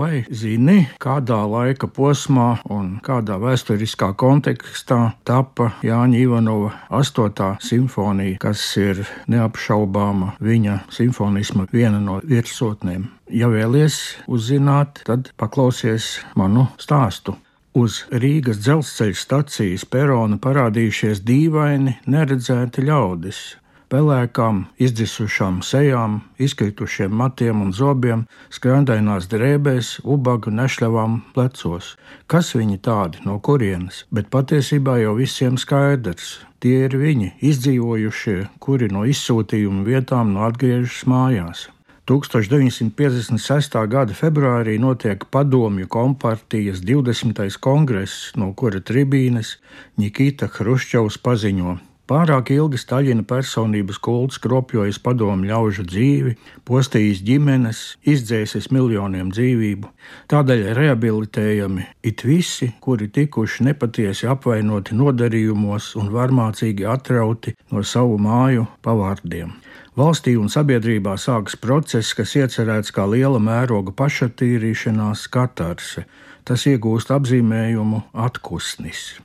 Vai zini, kādā laika posmā un kādā vēsturiskā kontekstā tapa Jāņa Ivanova 8. simfonija, kas ir neapšaubāma viņa simfonisma viena no virsotnēm? Ja vēlies uzzināt, tad paklausies manu stāstu. Uz Rīgas dzelzceļa stacijas perona parādījušies dīvaini, neredzēti ļaudis pelēkām, izdzisušām sejām, izkritušiem matiem un zobiem, skrandainās drēbēs, ubagu nešļavām plecos. Kas viņi tādi, no kurienes? Bet patiesībā jau visiem skaidrs. Tie ir viņi, izdzīvojušie, kuri no izsūtījuma vietām no atgriežas mājās. 1956. gada februārī notiek padomju kompartijas 20. kongress, no kura tribīnes Nikita Hruščovs paziņo, Pārāk ilgi Staļina personības kults kropļojas padomu ļaužu dzīvi, postījis ģimenes, izdzēsis miljoniem dzīvību. Tādēļ rehabilitējami it visi, kuri tikuši nepatiesi apvainoti nodarījumos un varmācīgi atrauti no savu māju pavārdiem. Valstī un sabiedrībā sākas process, kas iecerēts kā liela mēroga pašatīrīšanās katarse. Tas iegūst apzīmējumu atkusnis.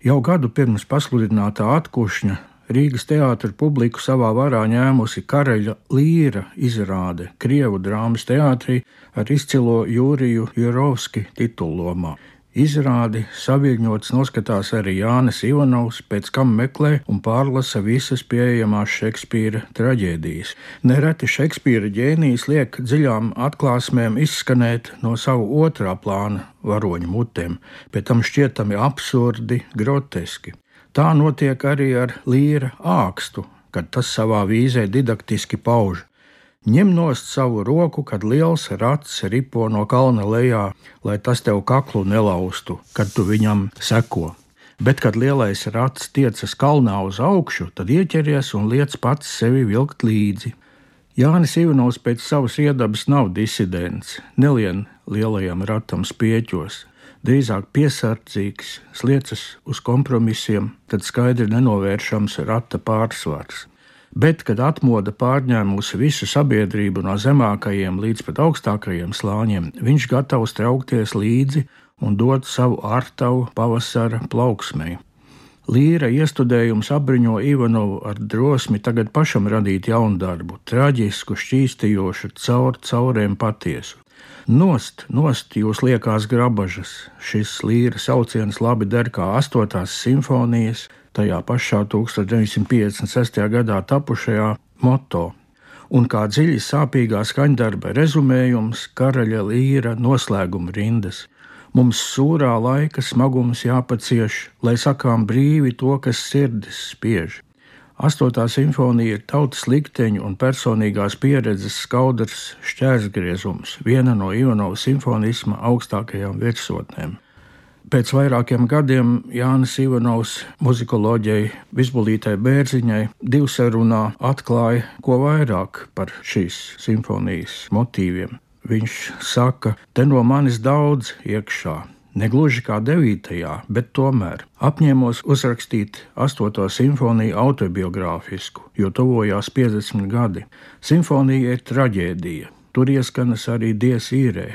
Jau gadu pirms pasludinātā atkušņa Rīgas teātris publiku savā varā ņēmusi Karaļa līra izrāde Krievu drāmas teātrī ar izcilo Jūriju Jurovski titullomā. Izrādi saviņots noskatās arī Jānis Ivanovs, pēc kam meklē un pārlasa visas pieejamās Šekspīra traģēdijas. Nereti Šekspīra ģēnijs liek dziļām atklāsmēm izskanēt no savu otrā plāna varoņu mutēm, pēc tam šķietami absurdi, groteski. Tā notiek arī ar līra ākstu, kad tas savā vīzē didaktiski pauž. Ņem nost savu roku, kad liels rats ripo no kalna lejā, lai tas tev kaklu nelaustu, kad tu viņam seko. Bet, kad lielais rats tiecas kalnā uz augšu, tad ieķeries un liec pats sevi vilkt līdzi. Jānis Ivanovs pēc savas iedabas nav disidents, nelien lielajam ratam spieķos, drīzāk piesardzīgs, sliecas uz kompromisiem, tad skaidri nenovēršams rata pārsvars. Bet, kad atmoda pārņēmusi visu sabiedrību no zemākajiem līdz pat augstākajiem slāņiem, viņš gatavs traukties līdzi un dot savu ārtavu pavasara plauksmei. Līra iestudējums apbruņo Ivanovu ar drosmi tagad pašam radīt jaunu darbu, traģisku, šķīstījošu, caur caurēm patiesu. Nost, nost jūs liekās grabažas, šis līra sauciens labi der kā astotās simfonijas, tajā pašā 1956. gadā tapušajā moto. Un kā dziļi sāpīgā skaņdarba rezumējums, karaļa līra noslēguma rindas. Mums sūrā laika smagums jāpacieš, lai sakām brīvi to, kas sirdis spiež. Astotā simfonija ir tautas likteņu un personīgās pieredzes skaudrs šķērsgriezums, viena no Ivanova simfonisma augstākajām virsotnēm. Pēc vairākiem gadiem Jānis Ivanovs muzikoloģijai Visbulītai Bērziņai divsarunā atklāja ko vairāk par šīs simfonijas motīviem. Viņš saka, te no manis daudz iekšā. Negluži kā 9. bet tomēr apņēmos uzrakstīt 8. simfoniju autobiogrāfisku, jo tuvojās 50 gadi. Simfonija ir traģēdija, tur ieskanas arī dievs īrē,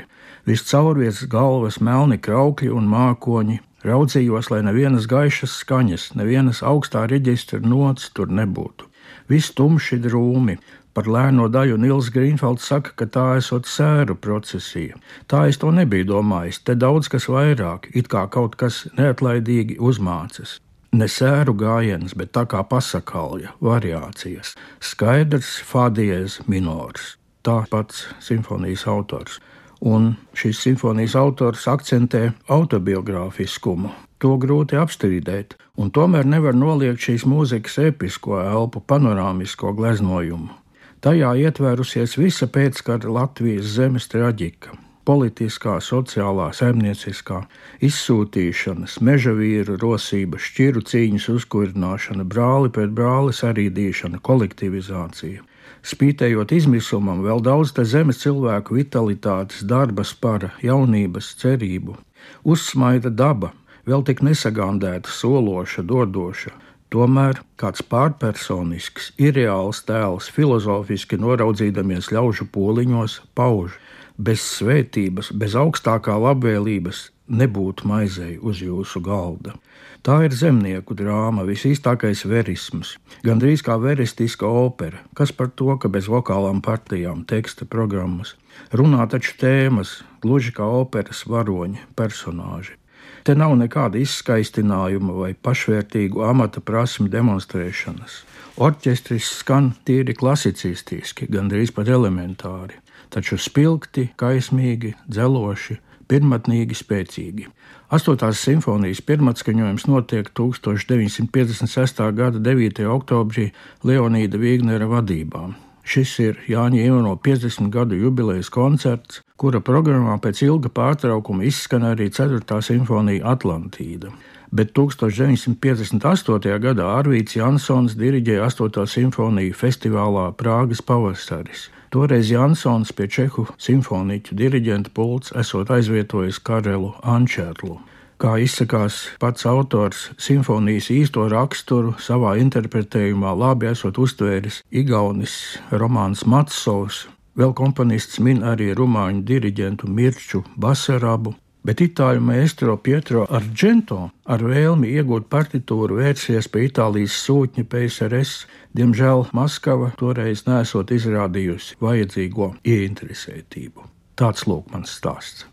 Viscaur virs galvas melni kraukļi un mākoņi. Raudzījos, lai nevienas gaišas skaņas, nevienas augstā reģistra nots tur nebūtu. Viss tumši drūmi, Par lēno daļu Nils Grīnfelds saka, ka tā esot sēru procesija. Tā es to nebiju domājis, te daudz kas vairāk, it kā kaut kas neatlaidīgi uzmācas. Ne sēru gājiens, bet tā kā pasakalja, variācijas. Skaidrs, fadies minors. Tā pats simfonijas autors un šīs simfonijas autors akcentē autobiogrāfiskumu. To grūti apstrīdēt, un tomēr nevar noliegt šīs mūzikas episko elpu, panorāmisko gleznojumu. Tajā ietvērusies visa pēckara Latvijas zemes traģika politiskā, sociālā, saimnieciskā, izsūtīšanas, meža vīru rosība, šķiru cīņas uzkurināšana, brāli pret brāli sarīdīšana, kolektivizācija. Spītējot izmisumam, vēl daudz te zemes cilvēku vitalitātes, darba spara, jaunības, cerību. Uzsmaida daba, vēl tik nesagandēta, sološa, dodoša. Tomēr kāds pārpersonisks, irreāls tēls, filozofiski noraudzīdamies ļaužu poliņos, pauž. Bez svētības, bez augstākā labvēlības nebūtu maizei uz jūsu galda. Tā ir zemnieku drāma, visīstākais verisms, gandrīz kā veristiska opera, kas par to, ka bez vokālām partijām, teksta programmas, runā taču tēmas, gluži kā operas varoņi, personāži. Te nav nekāda izskaistinājuma vai pašvērtīgu amata prasmu demonstrēšanas. Orķestris skan tīri klasicistiski, gandrīz pat elementāri, taču spilgti, kaismīgi, dzeloši, pirmotnīgi spēcīgi. Astotās simfonijas pirmatskaņojums notiek 1956. gada 9. oktobrī Leonīda Vīgnera vadībā. Šis ir Jāņa Ivano 50 gadu jubilejas koncerts, kura programmā pēc ilga pārtraukuma izskan arī 4. simfonija Atlantīda. Bet 1958. gadā Arvīts Jansons diriģēja 8. simfoniju festivālā Prāgas pavasaris. Toreiz Jansons pie čehu simfoniķu diriģenta pults esot aizvietojis Karelu Ančerlu. Kā izsakās pats autors, simfonijas īsto raksturu savā interpretējumā labi esot uztvēris Igaunis Romāns Matsovs, vēl komponists min arī rumāņu diriģentu Mirču Basarabu, bet itāļu maestro Pietro Argento ar vēlmi iegūt partitūru vērsies pie Itālijas sūtņa PSRS. Diemžēl Maskava toreiz nesot izrādījusi vajadzīgo ieinteresētību. Tāds lūk mans stāsts.